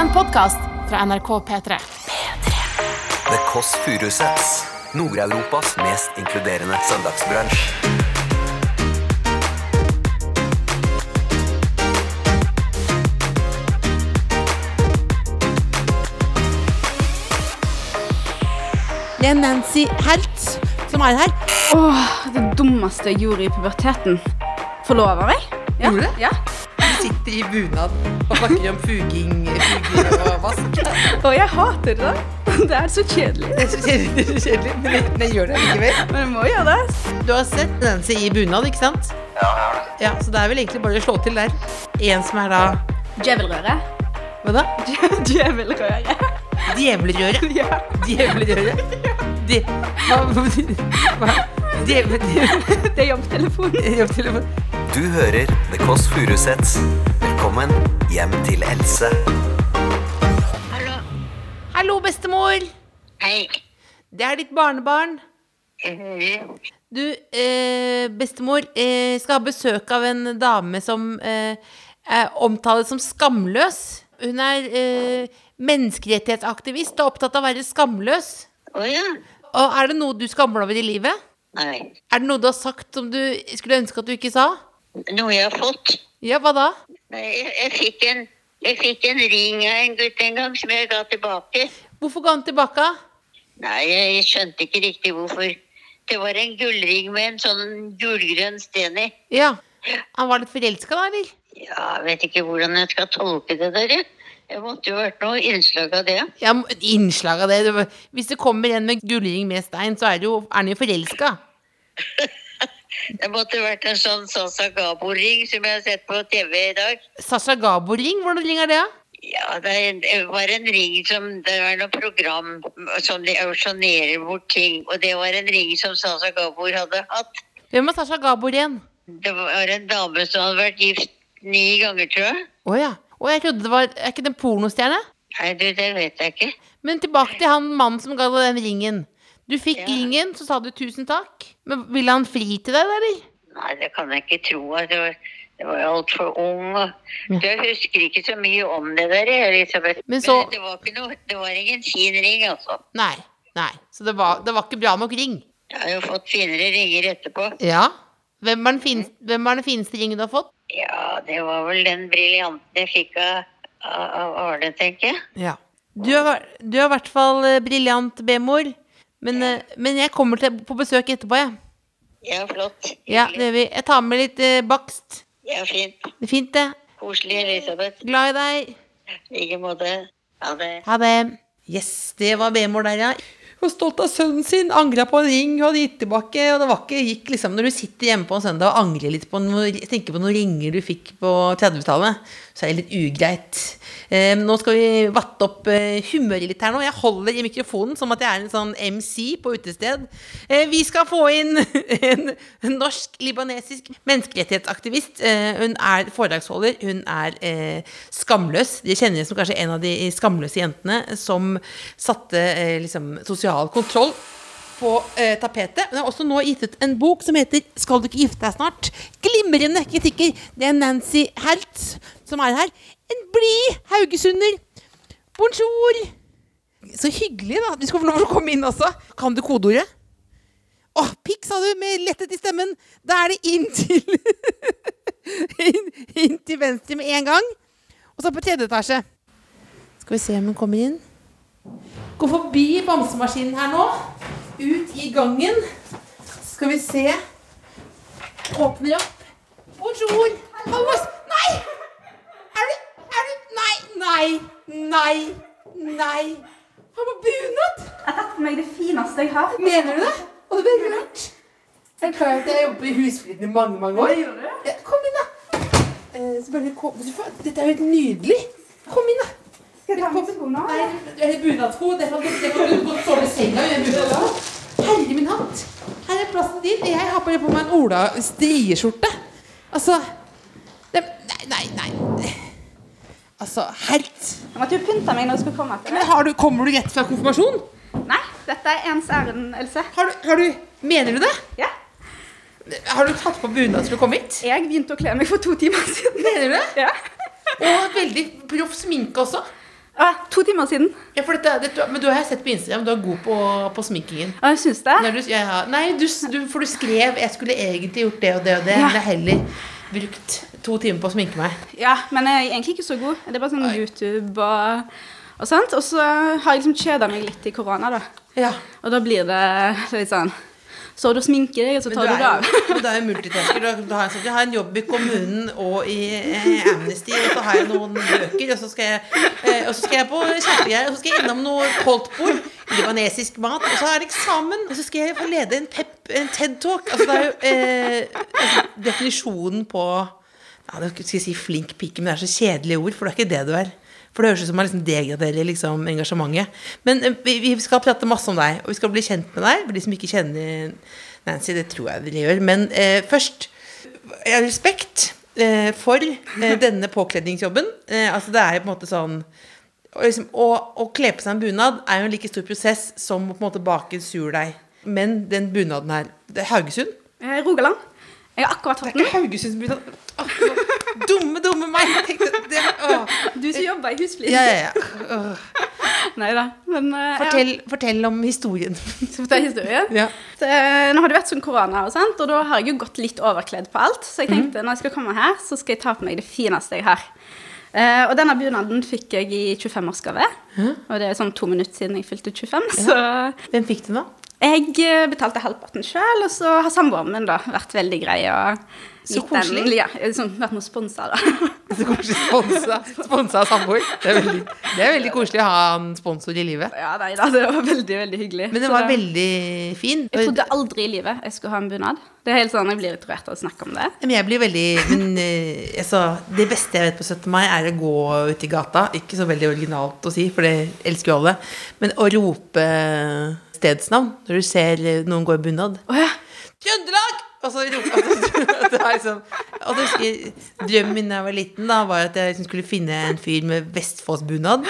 En podkast fra NRK P3. The Kåss Furuseths. Nord-Europas mest inkluderende søndagsbransj. Det er Nancy Helt som er her. Åh, det dummeste jeg gjorde i puberteten. Forlova meg. Ja. Gjorde du? Ja. I bunad og snakker om fuging, fuging og vask. Og jeg hater det. Det er så kjedelig. Det er så kjedelig, det er så kjedelig men, jeg, men jeg gjør det likevel. Men jeg må gjøre det. Du har sett Nancy i bunad, ikke sant? Ja, ja. Så det er vel egentlig bare å slå til der. En som er da Djevelrøre. Hva da? Djevelrøre. djevelrøret Ja. Djevlerøre. De, hva, hva? Djevel... Det er jobbtelefon. Jobbtelefon. Du hører The Kåss Furuseths. Velkommen hjem til Else. Hallo. Hallo, bestemor. Hei. Det er ditt barnebarn. Hei. Du, eh, bestemor, eh, skal ha besøk av en dame som eh, er omtales som skamløs. Hun er eh, menneskerettighetsaktivist og opptatt av å være skamløs. Å ja. Og er det noe du skammer over i livet? Nei. Er det noe du har sagt som du skulle ønske at du ikke sa? Noe jeg har fått. Ja, hva da? Jeg, jeg, fikk en, jeg fikk en ring av en gutt en gang som jeg ga tilbake. Hvorfor ga han tilbake? Nei, jeg, skjønte ikke riktig hvorfor. Det var en gullring med en sånn gulgrønn sten i. Ja. Han var litt forelska da, eller? Ja, jeg vet ikke hvordan jeg skal tolke det der. jeg. Måtte jo vært noe innslag av det. Ja, innslag av det. Hvis det kommer en med gullring med stein, så er, det jo, er han jo forelska. Det måtte vært en sånn Sasa Gabo-ring som jeg har sett på TV i dag. Sasa Gabo-ring? Hvordan ring er det? Ja, det var en ring som Det var noe program som de auksjonerer bort ting. Og det var en ring som Sasa Gabor hadde hatt. Hvem er Sasha Gabor igjen? Det var en dame som hadde vært gift ni ganger, tror jeg. Å ja. Og jeg trodde det var Er ikke det en pornostjerne? Nei, du, det vet jeg ikke. Men tilbake til han mannen som ga deg den ringen. Du fikk Ja. ringen, så sa du tusen takk. Men ville han fri til deg, eller? Nei, det kan jeg ikke tro. Det var, det var altfor ung. Jeg husker ikke så mye om det der, Elisabeth. Men så- det var ikke noe Det var ingen fin ring, altså. Nei. Nei. Så det var, det var ikke bra nok ring. Jeg har jo fått finere ringer etterpå. Ja. Hvem var den fineste, hvem var den fineste ringen du har fått? Ja, det var vel den briljanten jeg fikk av, av Arne, tenker jeg. Ja. Du er, du er i hvert fall eh, briljant, B-mor. Men, eh, men jeg kommer til, på besøk etterpå, jeg. Ja, flott. Ja, det gjør vi. Jeg tar med litt eh, bakst. Ja, fint. Det er fint, det. Koselig, Elisabeth. Glad i deg. I like måte. Ha det. Ha det. Yes, det var B-mor der, ja. Hun var stolt av sønnen sin, angra på en ring hun hadde gitt tilbake. Og det var ikke, gikk liksom, Når du sitter hjemme på en søndag og angrer litt på noe, tenker på noen ringer du fikk på 30-tallet, så er det litt ugreit. Eh, nå skal vi vatte opp eh, humøret litt her nå. Jeg holder i mikrofonen som at jeg er en sånn MC på utested. Eh, vi skal få inn en, norsk-libanesisk menneskerettighetsaktivist. Hun er foredragsholder. Hun er skamløs. De kjenner henne som kanskje en av de skamløse jentene som satte liksom, sosial kontroll på eh, tapetet. Hun har også nå gitt ut en bok som heter 'Skal du ikke gifte deg snart?' Glimrende kritikker. Det er Nancy Helt som er her. En blid haugesunder. Bonjour. Så hyggelig, da. vi skal få lov til å komme inn også. Kan du kodeordet? Å, pikk, sa du, med letthet i stemmen. Da er det inn til inn, inn til venstre med en gang. Og så på tredje etasje. Skal vi se om hun kommer inn. Gå forbi bamsemaskinen her nå. Ut i gangen. Skal vi se. Åpner opp. Bonjour. Hallo. Nei! Nei, nei, nei. Han var bunad. Jeg tar på meg det fineste jeg har. Mener du det? Og det ble rart. Jeg er klar over at jeg har jobbet i Husfliden i mange, mange år. Ja, kom inn, da. Eh, kom. Dette er jo helt nydelig. Kom inn, da. Skal jeg ta på skoene? Nei, det er bunadsko. Det kan du det godt sove i senga. Herre min hatt. Her er plassen din. Jeg har bare på meg en Ola strieskjorte. Altså det, Nei, nei, nei. Altså, helt. Jeg måtte jo pynte meg når jeg skulle komme til Men det. har du, kommer du rett fra konfirmasjon? Nei, dette er ens ærend, Else. Har du, har du Mener du det? Ja. Har du tatt på bunad til å komme hit? Jeg begynte å kle meg for to timer siden. Mener du det? Ja. Og veldig proff sminke også. Ja, to timer siden. Ja, for dette, dette, men du har jeg sett på Instagram, du er god på, på sminkingen. Ja, jeg syns det. Du, ja, nei, du, du, for du skrev 'jeg skulle egentlig gjort det og det og det', Ja. men heller brukt to timer på å sminke meg. Ja, men jeg er egentlig ikke så god. Det er bare sånn YouTube og, og sånt. Og så har jeg liksom kjeda meg litt i korona, da. Ja. Og da blir det litt sånn Så du sminker deg, og så tar du du det av. men du er jo multitasker. Du, har, jeg har en jobb i kommunen og i eh, Amnesty, og så har jeg noen bøker, og så skal jeg, eh, og så skal jeg på kjærtegreier, og så skal jeg innom noe koldtbord, libanesisk mat, og så er det eksamen, og så skal jeg få lede en pep, en TED-talk. Altså, det er jo eh, altså, definisjonen på ja, det skal si flink pike, men det er så kjedelige ord, for det er ikke det du er. For det høres ut som man liksom degraderer liksom engasjementet. Men eh, vi, vi skal prate masse om deg, og vi skal bli kjent med deg. For de som ikke kjenner Nancy, det tror jeg dere gjør. Men eh, først jeg har respekt eh, for eh, denne påkledningsjobben. Eh, altså det er jo på en måte sånn liksom, å, å kle på seg en bunad er jo en like stor prosess som å på en måte bake en surdeig. Men den bunaden her Det er Haugesund? Eh, Rogaland. Jeg har akkurat Det fått er den. ikke Haugesundsbunad. Dumme, dumme meg! Tenkte, det. Du som jobber i Husflid. Ja, ja, ja. Nei da. Men uh, Fortell, fortell om historien. Fortell historien. Ja. Så, eh, nå har det vært sånn korona, og, sånt, og da har jeg jo gått litt overkledd på alt. Så jeg tenkte når jeg skal komme her, så skal jeg ta på meg det fineste jeg har. Uh, og denne bunaden fikk jeg i 25-årsgave. Og det er sånn to minutter siden jeg fylte 25. Så Hvem fikk den, da? Jeg eh, betalte halvparten sjøl, og så har samboeren min da vært veldig grei og Så gitt den- koselig. Ja, liksom vært med å sponse, da. Så koselig sponsa, sponsa samboer. Det, er veldig- det er veldig koselig å ha en sponsor i livet. ja, nei da, det var veldig, veldig hyggelig. Men den var det- veldig fin. Jeg trodde aldri i livet jeg skulle ha en bunad. Det er helt sånn, Jeg blir rørt av å snakke om det. Men jeg blir veldig men, eh, altså, Det beste jeg vet på 17. mai, er å gå ut i gata. Ikke så veldig originalt å si, for det elsker jo alle. Men å rope stedsnavn når du ser noen gå i bunad. Oh, ja. Trøndelag! Og så roper altså, liksom, og det husker, Drømmen min da jeg var liten, da var at jeg liksom skulle finne en fyr med Vestfoss-bunad.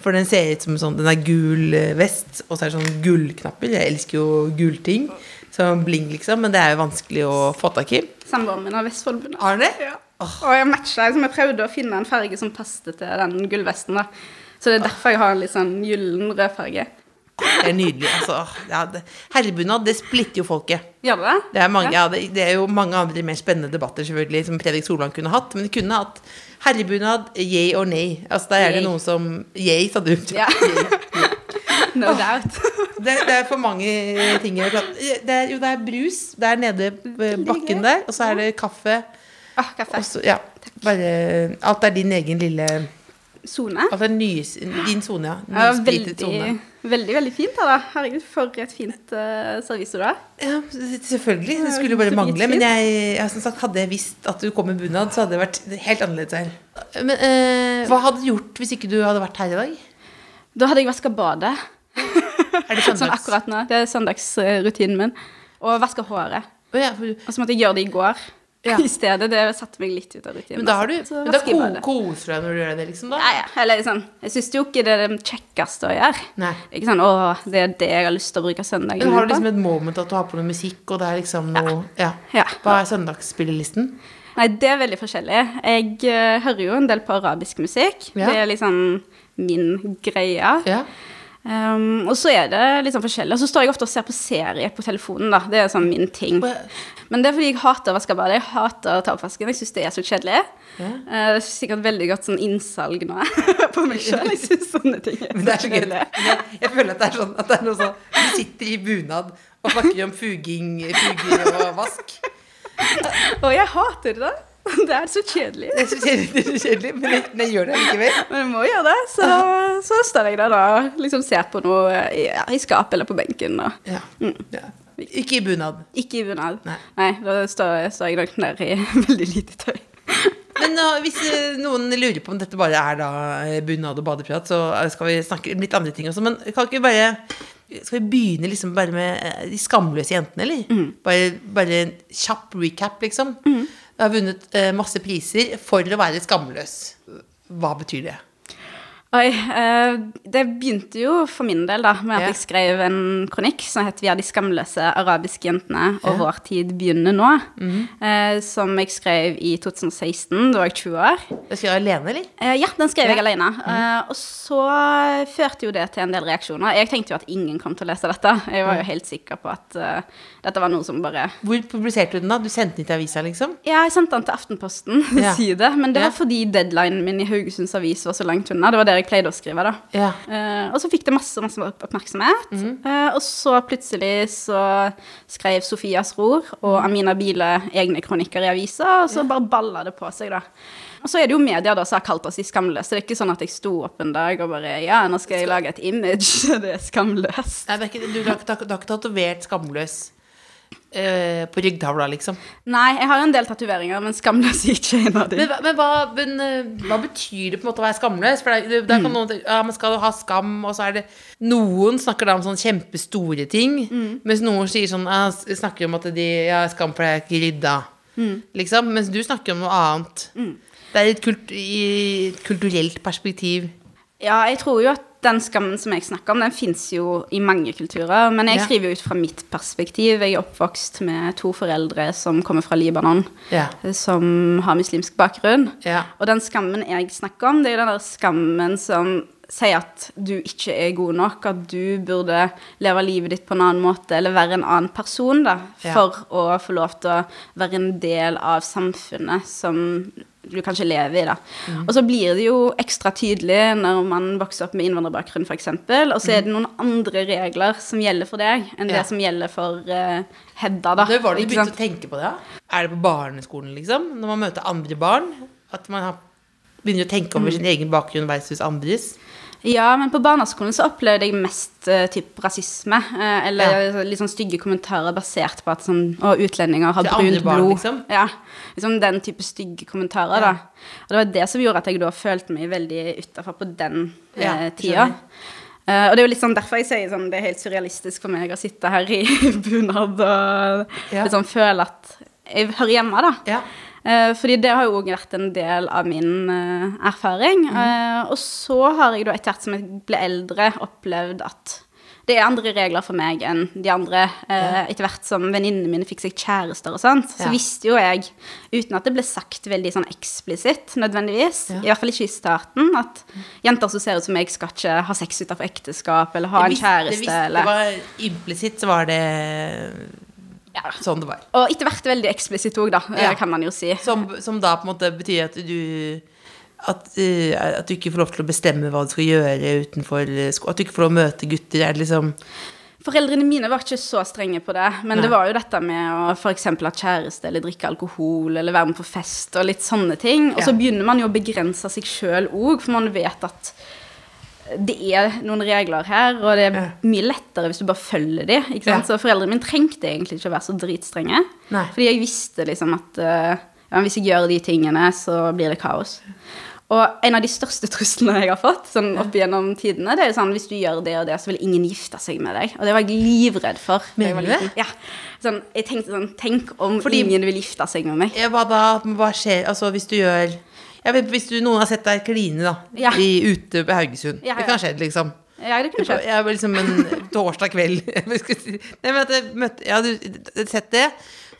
For den ser ut som sånn Den er gul eh, vest, og så er det sånn gullknapper. Jeg elsker jo gullting. Sånn bling, liksom. Men det er jo vanskelig å få tak i. Samboeren min har Vestfold-bunad. Har det? Ja. Og jeg matcha liksom, Jeg prøvde å finne en farge som passet til den gullvesten. da Så det er derfor jeg har en litt sånn gyllen rød farge. Det er nydelig. Altså, ja, det, herrebunad, det splitter jo folket. Gjør det det? Det er, mange, ja, det, det er jo mange andre mer spennende debatter selvfølgelig som Fredrik Solvang kunne hatt. Men de kunne hatt herrebunad, yay or nei. Altså, der er det noen som Yay, sa du. Ja. No doubt. Det, det er for mange ting jeg det er, Jo, det er brus der nede bakken der, og så er det kaffe. Ah, kaffe. Også, ja, bare Alt er din egen lille Sone. Altså ny, din sone, ja. Ja, Nyspritet veldig, sone. veldig veldig fint. her, da. Herregud, for et fint uh, servise du har. Ja, selvfølgelig. Det skulle jo bare mangle. Men jeg, jeg, som sagt, hadde jeg visst at du kom med bunad, så hadde det vært helt annerledes her. Men uh, hva hadde du gjort hvis ikke du hadde vært her i dag? Da hadde jeg vaska badet. Er det Sånn akkurat nå. Det er søndagsrutinen min. Og vaska håret. Oh, ja, for, Og så måtte jeg gjøre det i går Ja. i stedet. Det satte meg litt ut av rutinen. men da har du altså. Men da ko, koser du deg når du gjør det, liksom? da? Ja, ja. Eller sånn, jeg syns jo ikke det er det kjekkeste å gjøre. Nei. Ikke sånn 'Å, det er det jeg har lyst til å bruke søndagen Men har du liksom et moment at du har på noe musikk, og det er liksom noe Ja. Ja. Hva er søndagsspillelisten? Nei, det er veldig forskjellig. Jeg uh, hører jo en del på arabisk musikk. Ja. Det er liksom min greie. Ja. Um, og så er det litt sånn forskjellig. Og så står jeg ofte og ser på serie på telefonen, da. Det er sånn min ting. Men det er fordi jeg hater å vaske badet. Jeg hater å ta opp vasken. Jeg syns det er så kjedelig. Ja. Uh, det er sikkert veldig godt sånn innsalg nå på meg sjøl. Jeg syns sånne ting er Men det er så gøy. Jeg, jeg føler at det er sånn at det er noe sånn Du sitter i bunad og snakker om fuging, fuger og vask. Og jeg hater det. Det er så kjedelig. Det er så kjedelig, det er så kjedelig men jeg, jeg gjør det likevel. Men jeg må gjøre det. Så, så står jeg der da liksom ser på noe i, ja, i skapet eller på benken. Og. Ja. ja. Ikke i bunad. Ikke i bunad. Nei. da står, står jeg nok nede i veldig lite tøy. Men nå, hvis eh, noen lurer på om dette bare er da eh, bunad og badeprat, så eh, skal vi snakke om litt andre ting også. Men kan ikke vi bare Skal vi begynne liksom bare med eh, de skamløse jentene, eller? Bare, bare en kjapp recap, liksom. Jeg har vunnet eh, masse priser for å være skamløs. Hva betyr det? Oi, eh, det begynte jo for min del da, med at Ja. jeg skrev en kronikk som het 'Vi er de skamløse arabiske jentene, og vår tid begynner nå'. Mm. som jeg skrev i 2016, da var jeg 20 år. Du jeg alene, eller? Eh, ja, den skrev Ja. jeg alene. Eh, og så førte jo det til en del reaksjoner. Jeg tenkte jo at ingen kom til å lese dette. Jeg var jo helt sikker på at uh, dette var noe som bare Hvor publiserte du den, da? Du sendte den til avisa, liksom? Ja, jeg sendte den til Aftenposten, Ja. side, men det var fordi deadlinen min i Haugesunds Avis var så langt unna. Det var der jeg pleide å skrive, da. Ja. Uh, og så fikk det masse, masse oppmerksomhet. Mm. Uh, og så plutselig så skrev Sofias Ror og Mhm. Amina Bile egne kronikker i avisa, og så bare balla det på seg, da. Og så er det jo media da som har kalt oss de skamløse. Det er ikke sånn at jeg sto opp en dag og bare Ja, nå skal jeg lage et image. Det er skamløst. Nei, det er ikke, du har ikke tatovert 'skamløs' eh, på ryggtavla, liksom? Nei, jeg har jo en del tatoveringer, men skamløs er ikke en av dem. Men, men, hva, men eh, hva betyr det på en måte å være skamløs? For det, det, der kan noen tenke, ja, men skal du ha skam, og så er det Noen snakker da om sånne kjempestore ting, mens noen sier sånn ja, s- snakker om at de har skam for er ikke rydda. Liksom. Mens du snakker om noe annet. Det er et kult, i et kulturelt perspektiv. Ja, jeg tror jo at den skammen som jeg snakker om, den fins jo i mange kulturer. Men jeg skriver jo ut fra mitt perspektiv. Jeg er oppvokst med to foreldre som kommer fra Libanon, Ja. som har muslimsk bakgrunn. Ja. Og den skammen jeg snakker om, det er jo den der skammen som sier at du ikke er god nok, at du burde leve livet ditt på en annen måte, eller være en annen person, da, Ja. for å få lov til å være en del av samfunnet som du kanskje lever i, da. Mm. Og så blir det jo ekstra tydelig når man vokser opp med innvandrerbakgrunn, f.eks., og så er det noen andre regler som gjelder for deg, enn Mm. Ja. det som gjelder for uh, Hedda, da. Når var det du begynte å tenke på det? da? Er det på barneskolen, liksom? Når man møter andre barn? At man har, begynner å tenke over sin egen bakgrunn versus andres? Ja, men på barneskolen så opplevde jeg mest uh, typ rasisme. Uh, eller litt sånn stygge kommentarer basert på at sånn, å, utlendinger har brunt barn, blod. liksom? Ja, liksom den type stygge kommentarer, da. Og det var det som gjorde at jeg da følte meg veldig utafor på den Ja, eh, tida. Uh, og det er jo litt sånn derfor jeg sier sånn, det er helt surrealistisk for meg å sitte her i bunad og Ja. liksom føle at jeg hører hjemme, da. Ja. Eh, fordi det har jo òg vært en del av min eh, erfaring. Mm. og så har jeg da etter hvert som jeg ble eldre, opplevd at det er andre regler for meg enn de andre. Ja. Etter hvert som venninnene mine fikk seg kjærester og sånt, så Ja. visste jo jeg, uten at det ble sagt veldig sånn eksplisitt nødvendigvis, Ja. i hvert fall ikke i starten, at jenter som ser ut som meg, skal ikke ha sex utenfor ekteskap eller ha en kjæreste. det, kjæreste hvis det var implisitt, så var det ja. sånn det var. Og etter hvert veldig eksplisitt òg, da, eh, Ja. kan man jo si. Som, som da på en måte betyr at du at, uh, at du ikke får lov til å bestemme hva du skal gjøre utenfor skolen. At du ikke får lov til å møte gutter. Er det liksom Foreldrene mine var ikke så strenge på det, men Nei. det var jo dette med å f.eks. ha kjæreste eller drikke alkohol eller være med på fest og litt sånne ting. Og så Ja. begynner man jo å begrense seg sjøl òg, for man vet at det er noen regler her, og det er Ja. mye lettere hvis du bare følger de? Ja. Så foreldrene mine trengte egentlig ikke å være så dritstrenge. Nei. Fordi jeg visste liksom at eh, ja, hvis jeg gjør de tingene, så blir det kaos. Og en av de største truslene jeg har fått sånn opp gjennom tidene, det er sånn hvis du gjør det og det, så vil ingen gifte seg med deg. Og det var jeg livredd for. Men jeg var Mener du det? liten. Ja. Sånn, jeg tenkte sånn Tenk om Fordi- ingen vil gifte seg med meg. Hva da? Hva skjer Altså, hvis du gjør vet, Hvis du, noen har sett deg kline, da, Ja. i, ute på Haugesund Ja, Det kan kan skje, liksom. Ja, det kunne skjedd. Jeg var liksom en torsdag kveld Nei, men at jeg møtte Ja, du sett det?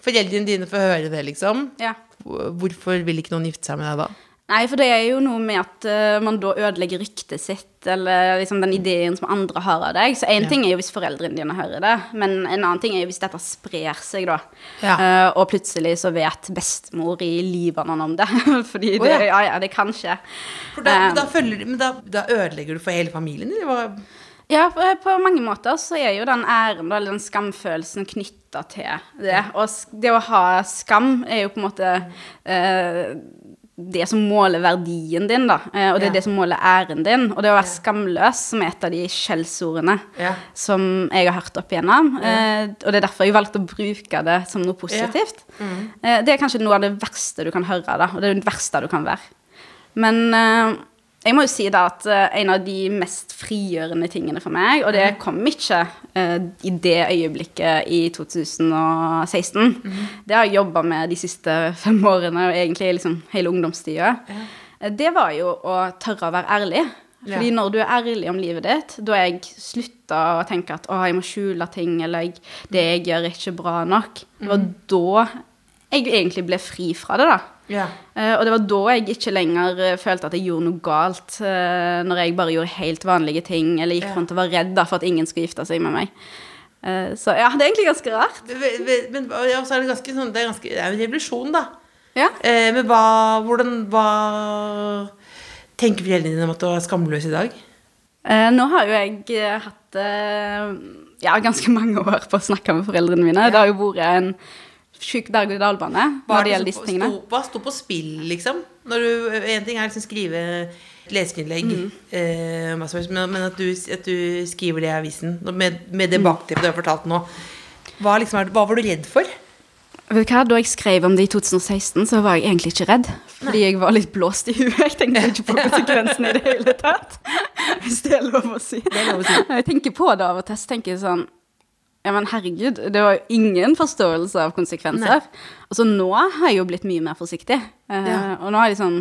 Foreldrene dine får høre det, liksom. Ja. Hvorfor vil ikke noen gifte seg med deg da? Nei, for det er jo noe med at uh, man da ødelegger ryktet sitt, eller liksom den ideen som andre har av deg. Så én Ja. ting er jo hvis foreldrene dine hører det, men en annen ting er jo hvis dette sprer seg, da. Ja. Uh, og plutselig så vet bestemor i Libanon om det. Fordi Å, det, ja. ja, ja, det kan skje. For da, Eh, men da, følger, men da, da ødelegger du for hele familien? Eller hva? Ja, på, på mange måter så er jo den æren, eller den skamfølelsen knytta til det. Og det å ha skam er jo på en måte eh, det som måler verdien din, da. Eh, og det Ja. er det som måler æren din. Og det å være skamløs, som er et av de skjellsordene Ja. som jeg har hørt opp igjennom. Eh, og det er derfor jeg valgte å bruke det som noe positivt. Mm. Eh, det er kanskje noe av det verste du kan høre, da. Og det er det verste du kan være. Men jeg må jo si da at eh, en av de mest frigjørende tingene for meg, og det kom ikke uh, i det øyeblikket i 2016, det har jeg jobba med de siste fem årene, og egentlig liksom hele ungdomstida, Ja. det var jo å tørre å være ærlig. Fordi når du er ærlig om livet ditt, da jeg slutta å tenke at å, jeg må skjule ting, eller jeg, det jeg gjør, er ikke bra nok. Det var da jeg egentlig ble fri fra det, da. Ja. Eh, og det var da jeg ikke lenger eh, følte at jeg gjorde noe galt, eh, når jeg bare gjorde helt vanlige ting, eller gikk Ja. rundt og var redd da, for at ingen skulle gifte seg med meg. Så ja, det er egentlig ganske rart. Ve- Men ja, så er det ganske sånn Det er, ganske, det er en revolusjon, da. Ja. Eh, men hva Hvordan Hva tenker foreldrene dine om at du er skamløs i dag? Eh, nå har jo jeg hatt ja, ganske mange år på å snakke med foreldrene mine. Det har jo vært en sjuk berg-og-dal-bane Hva når det gjelder disse tingene. hva sto på spill, liksom? Når du, en ting er liksom skrive leserinnlegg, Mm. eh, men, at, du, at du skriver det i avisen med, med det bakteppet du har fortalt nå. Hva, liksom hva var du redd for? Vet du hva, Da jeg skrev om det i 2016, så var jeg egentlig ikke redd. Fordi jeg var litt blåst i huet. Jeg tenkte ikke på konsekvensene i det hele tatt. Hvis det er lov å si. Jeg tenker på det av og til, så tenker sånn Ja, men herregud, det var jo ingen forståelse av konsekvenser. Altså nå har jeg jo blitt mye mer forsiktig. Uh, Ja. Og nå er jeg sånn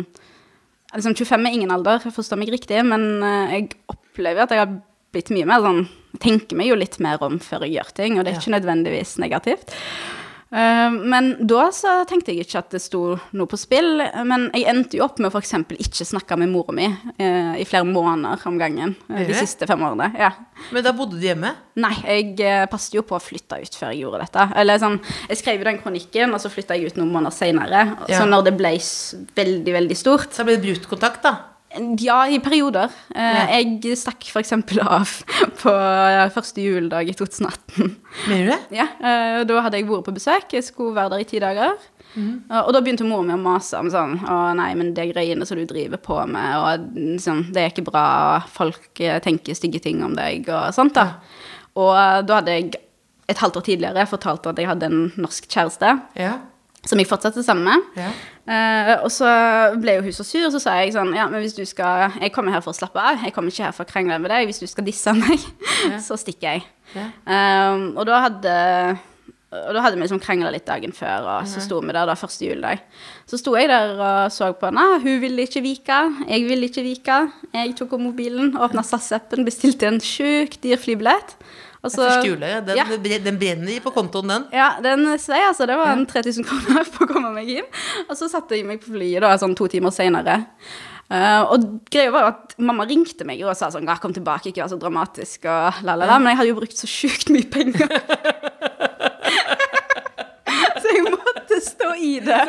liksom 25 er ingen alder, jeg forstår meg riktig, men uh, jeg opplever at jeg har blitt mye mer sånn tenker meg jo litt mer om før jeg gjør ting, og det er Ja. ikke nødvendigvis negativt. Eh, men da så tenkte jeg ikke at det sto noe på spill. Men jeg endte jo opp med å f.eks. ikke snakke med mora mi eh, i flere måneder om gangen eh, de siste fem årene. Ja. Men da bodde du hjemme? Nei, jeg eh, passet jo på å flytte ut før jeg gjorde dette. Eller sånn, Jeg skrev jo den kronikken, og så flytta jeg ut noen måneder seinere. Ja. Så når det ble veldig, veldig stort Så ble det brutt kontakt, da? Ja, i perioder. Eh, Jeg stakk f.eks. av på eh, første juledag i 2018. Mener du det? Ja, eh, Da hadde jeg vært på besøk. Jeg skulle være der i ti dager. Mm. Og da begynte mora mi å mase om sånn Å nei, men det greiene som du driver på med, og sånn, det er ikke bra, og folk tenker stygge ting om deg, og sånt, da. Og eh, da hadde jeg et halvt år tidligere fortalt at jeg hadde en norsk kjæreste, Ja. Som jeg fortsatte sammen med. ja. Uh, og så ble jo hun så sur, og så sa jeg sånn Ja, men hvis du skal Jeg kommer her for å slappe av. Jeg kommer ikke her for å krangle med deg. Hvis du skal disse meg, så stikker jeg. Ja. Uh, og da hadde og da hadde vi liksom krangla litt dagen før, og så sto vi der da første juledag. Så sto jeg der og så på henne. Hun ville ikke vike. Jeg ville ikke vike. Jeg tok opp mobilen, åpna SAS-appen, bestilte en sjukt dyr flybillett. Og så- Første jule. Den, Ja. den brenner på kontoen, den. ja, den svei, altså. Det var en 3000 kroner for å komme meg inn. Og så satte jeg meg på flyet da, sånn to timer senere. Uh, og greia var jo at mamma ringte meg og sa sånn 'Kom tilbake, ikke vær så dramatisk', og la, la, la. Men jeg hadde jo brukt så sjukt mye penger. så jeg måtte stå i det.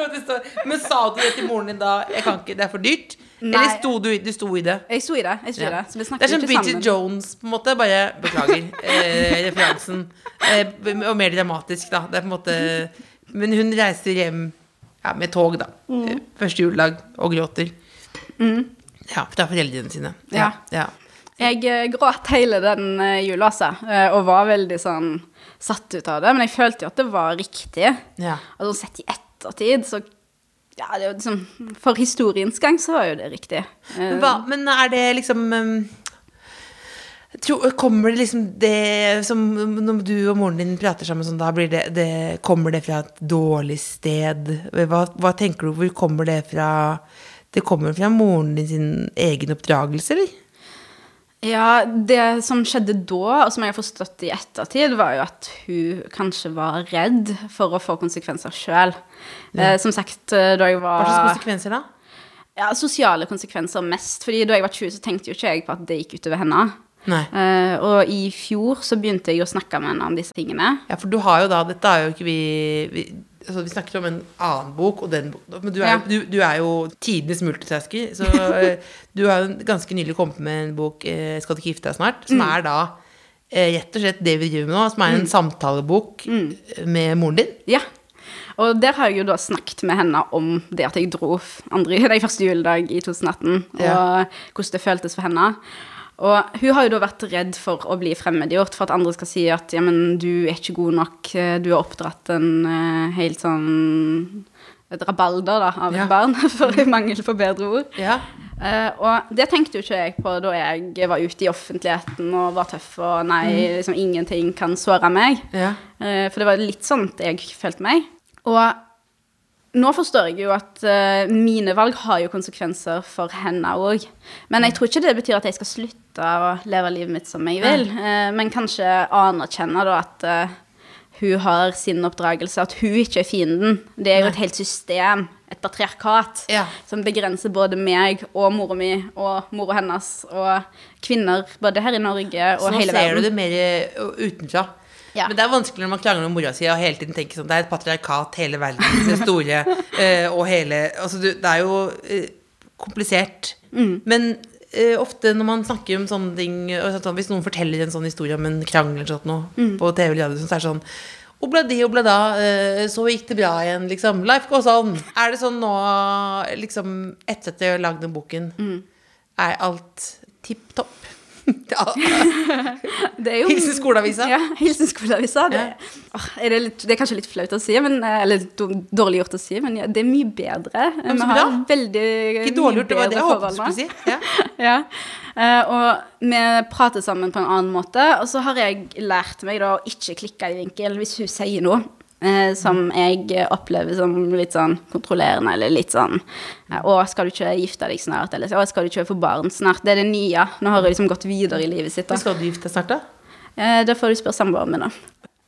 Men sa du det til moren din da? Jeg kan ikke, det er for dyrt? Nei. Eller sto du, du sto i det? Jeg sto i det. sto i Ja. det. Så vi Det er som Bridget. Jones, på en måte. Bare beklager eh, referansen. Eh, og mer dramatisk, da. Det er på en måte Men hun reiser hjem ja, med tog, da. Mm. Eh, Første juledag og gråter. Ja, fra foreldrene sine. Ja. ja. Jeg eh, gråt hele den uh, jula, altså, eh, og var veldig sånn satt ut av det. Men jeg følte jo at det var riktig. ja. Altså sett i ettertid, så ja, det er jo liksom For historiens gang så var jo det riktig. Eh, Hva, men er det liksom um, tro, Kommer det liksom det som Når du og moren din prater sammen sånn, da blir det, det Kommer det fra et dårlig sted? Hva, hva tenker du, hvor kommer det fra? Det kommer fra moren din sin egen oppdragelse, eller? Ja, det som skjedde da, og som jeg har forstått i ettertid, var jo at hun kanskje var redd for å få konsekvenser sjøl. Eh, som sagt, eh, da jeg var Hva slags konsekvenser da? Ja, sosiale konsekvenser mest. fordi da jeg var 20, så tenkte jo ikke jeg på at det gikk utover henne. Eh, og i fjor så begynte jeg å snakke med henne om disse tingene. Ja, for du har jo da Dette er jo ikke vi Vi, altså, vi snakker om en annen bok og den Men du er, Ja. du, du er jo tidenes multitasker. Så eh, du har jo ganske nylig kommet med en bok, eh, 'Skal du ikke gifte deg snart', som er da eh, rett og slett det vi driver med nå, som er en samtalebok mm. med moren din. Ja. Og der har jeg jo da snakket med henne om det at jeg dro andre, nei, første juledag i 2018, og Ja. hvordan det føltes for henne. Og hun har jo da vært redd for å bli fremmedgjort, for at andre skal si at ja, men du er ikke god nok, eh, du har oppdratt en uh, helt sånn et rabalder da, av Ja. et barn, for i mangel på bedre ord. Ja. Uh, og det tenkte jo ikke jeg på da jeg var ute i offentligheten og var tøff og nei, liksom ingenting kan såre meg. Ja. Uh, for det var litt sånn jeg følte meg. Og nå forstår jeg jo at uh, mine valg har jo konsekvenser for henne òg. Men jeg tror ikke det betyr at jeg skal slutte å leve livet mitt som jeg vil. Ja. men kanskje anerkjenne da at eh, hun har sin oppdragelse, at hun ikke er fienden. Det er jo et helt system, et patriarkat, Ja. som begrenser både meg og mora mi og mora hennes og kvinner både her i Norge og Så nå hele ser verden. du det mer uh, utenfra. Ja. Men det er vanskelig når man krangler med mora si og hele tiden tenker sånn Det er et patriarkat, hele verden, det store, eh, og hele Altså, det er jo eh, komplisert. Mm. Men eh, ofte når man snakker om sånne ting og sånn, Hvis noen forteller en sånn historie om en krangel eller sånt noe, Mm. på TV eller så er det sånn Obladi, oblada, eh, så gikk det bra igjen, liksom. Life goes on. Er det sånn nå, liksom, etter at jeg har lagd den boken, Mm. er alt tipp topp? Det er jo Hilsen skoleavisa. Ja, hilsen skoleavisa. Det, er det, litt, det er kanskje litt flaut å si, men, eh, eller dårlig gjort å si, men ja, det er mye bedre. Vi har veldig Ikke dårlig gjort, det var det jeg håpet du skulle si. Ja. Ja. Eh, og vi prater sammen på en annen måte, og så har jeg lært meg da å ikke klikke i vinkel hvis hun sier noe. Eh, som jeg opplever som litt sånn kontrollerende, eller litt sånn eh, 'Å, skal du ikke gifte deg snart?' Eller 'Å, skal du ikke få barn snart?' Det er det nye. Nå har hun liksom gått videre i livet sitt. da. Skal du gifte deg snart, da? Eh, Det får du spørre samboeren min om.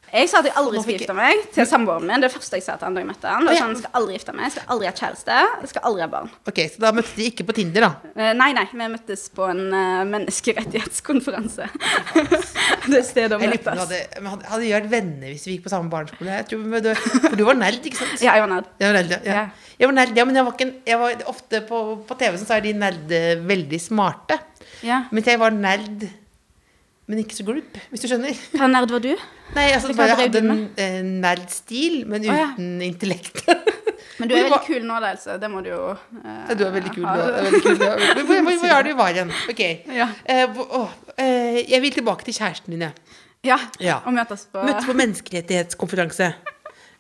Jeg sa at jeg aldri skal skulle gifte meg til samboeren min. Det første jeg sa til han da jeg møtte han. Og sånn, skal aldri gifte meg, skal aldri ha kjæreste, skal aldri ha barn. Ok, Så da møttes de ikke på Tinder, da? Eh, Nei, nei, vi møttes på en eh, menneskerettighetskonferanse. det stedet vi møtes. hadde, hadde, vi vært venner hvis vi gikk på samme barneskole? Jeg tror, for du var nerd, ikke sant? Ja, jeg var nerd. Jeg var nerd, ja. Jeg var nerd, ja, men jeg var ikke jeg var, ofte på, på TV så er de nerd veldig smarte. Ja. Mens jeg var nerd, men ikke så glup, hvis du skjønner. Hva nerd var du? Nei, altså bare Jeg hadde du en eh, nerdstil, men Å, ja. uten intellekt. Men du er veldig kul nå, da, Else. Det må du jo eh, Ja, du er veldig kul. er veldig- Hvor, hvor, hvor er du var igjen? Ok. Ja. Eh, hvor- åh, eh, jeg vil tilbake til kjæresten din, jeg. Ja, Ja. og møtes på Møtes på menneskerettighetskonferanse.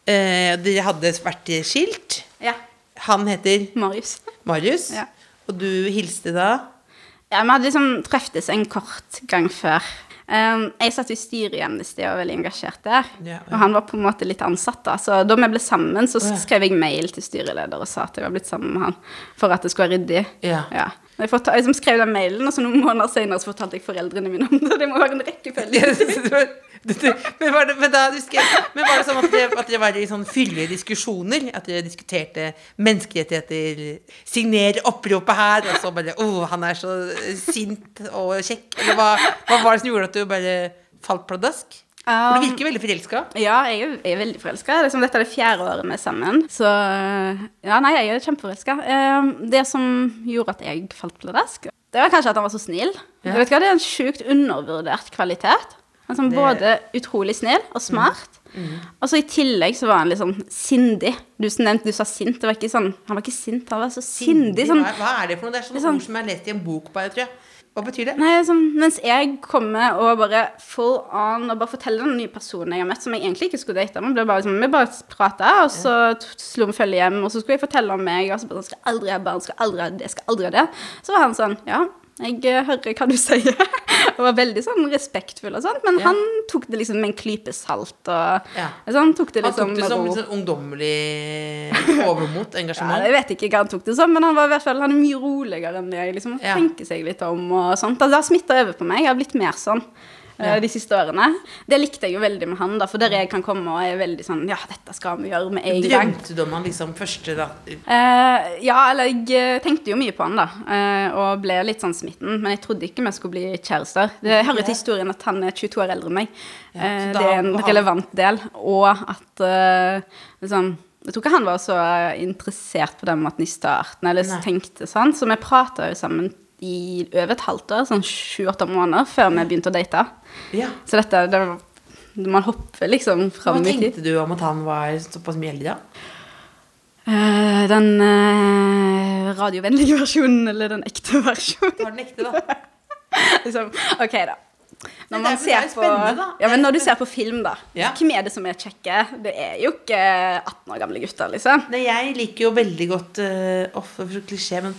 Eh, dere hadde vært skilt. Ja. Han heter Marius. Marius. Ja. Og du hilste da? Ja, Vi hadde liksom treftes en kort gang før. Um, jeg satt i styret i Amnesty og var veldig engasjert der. Yeah, yeah. Og han var på en måte litt ansatt, da. Så da vi ble sammen, så skrev jeg mail til styreleder og sa at jeg var blitt sammen med han. For at det skulle være ryddig. Ja. Jeg, forta- jeg skrev den mailen, og så noen måneder senere så fortalte jeg foreldrene mine om det. Det må være en rekkefølge. Men, var det, men, da, du men var det sånn at det, at var i sånn fyldige diskusjoner? At dere diskuterte menneskerettigheter? Signer oppropet her, og så bare Å, han er så sint og kjekk. Eller hva, hva var det som gjorde at du bare falt pladask? For du virker veldig forelska. Ja, jeg er, jeg er veldig forelska. Liksom, dette er det fjerde året vi er sammen. Så ja, nei, jeg er kjempeforelska. Eh, det som gjorde at jeg falt pladask, det var kanskje at han var så snill. Ja. Du vet hva, Det er en sjukt undervurdert kvalitet. Altså, Det- Mm. Både utrolig snill og smart. Og så i tillegg så var han litt sånn sindig. Du som nevnte, du sa sint. Det var ikke sånn, han var ikke sint, han var så sindig. Sånn, hva, er det for noe? Det er sånne Sånn- ord som jeg har lest i en bok bare, tror jeg. Hva betyr det? Nei, sånn, mens jeg kommer og bare full on og bare forteller den nye personen jeg har møtt, som jeg egentlig ikke skulle date med. ble bare liksom, Vi bare prata, og så slo vi følge hjem, og så skulle jeg fortelle om meg, og så bare sånn, skal aldri ha barn, skal aldri ha det, skal aldri ha det. Så var han sånn, ja, jeg eh, hører hva du sier. og var veldig sånn respektfull og sånt, men Ja. han tok det liksom med en klype salt, og Ja. sånn, tok det Han liksom tok det som ro. sånn ungdommelig overmot, Ja, jeg vet ikke hva han tok det som, men han var i hvert fall han er mye roligere enn jeg. Liksom, Ja. Tenker seg litt om og sånt. Altså, det har smitta over på meg. Jeg har blitt mer sånn Ja. de siste årene. Det likte jeg jo veldig med han, da, for der jeg kan komme og er veldig sånn Ja, dette skal vi gjøre med en gang. Drømte du om han liksom første da? Eh, ja, eller jeg eh, tenkte jo mye på han, da, eh, og ble litt sånn smitten. Men jeg trodde ikke vi skulle bli kjærester. Det hører til historien at han er 22 år eldre enn meg. Ja, Eh, det er en relevant del. Og at eh, liksom Jeg tror ikke han var så interessert på den måten i starten, eller Nei. tenkte sånn. Så vi prata jo sammen i over et halvt år, sånn sju-åtte måneder, før vi begynte å date. Ja. Så dette det, Man hopper liksom Hva fram i tid. tenkte du om at han var såpass mye eldre? da? Eh, den uh, radiovennlige versjonen, eller den ekte versjonen. Var den ekte, da? liksom, ok, da. Når man er- ser er på. Ja, men når du ser på film, da. Ja. Hvem er det som er kjekke? Det er jo ikke 18 år gamle gutter, liksom. Nei, jeg liker jo veldig godt uh, Off, det er klisjé, men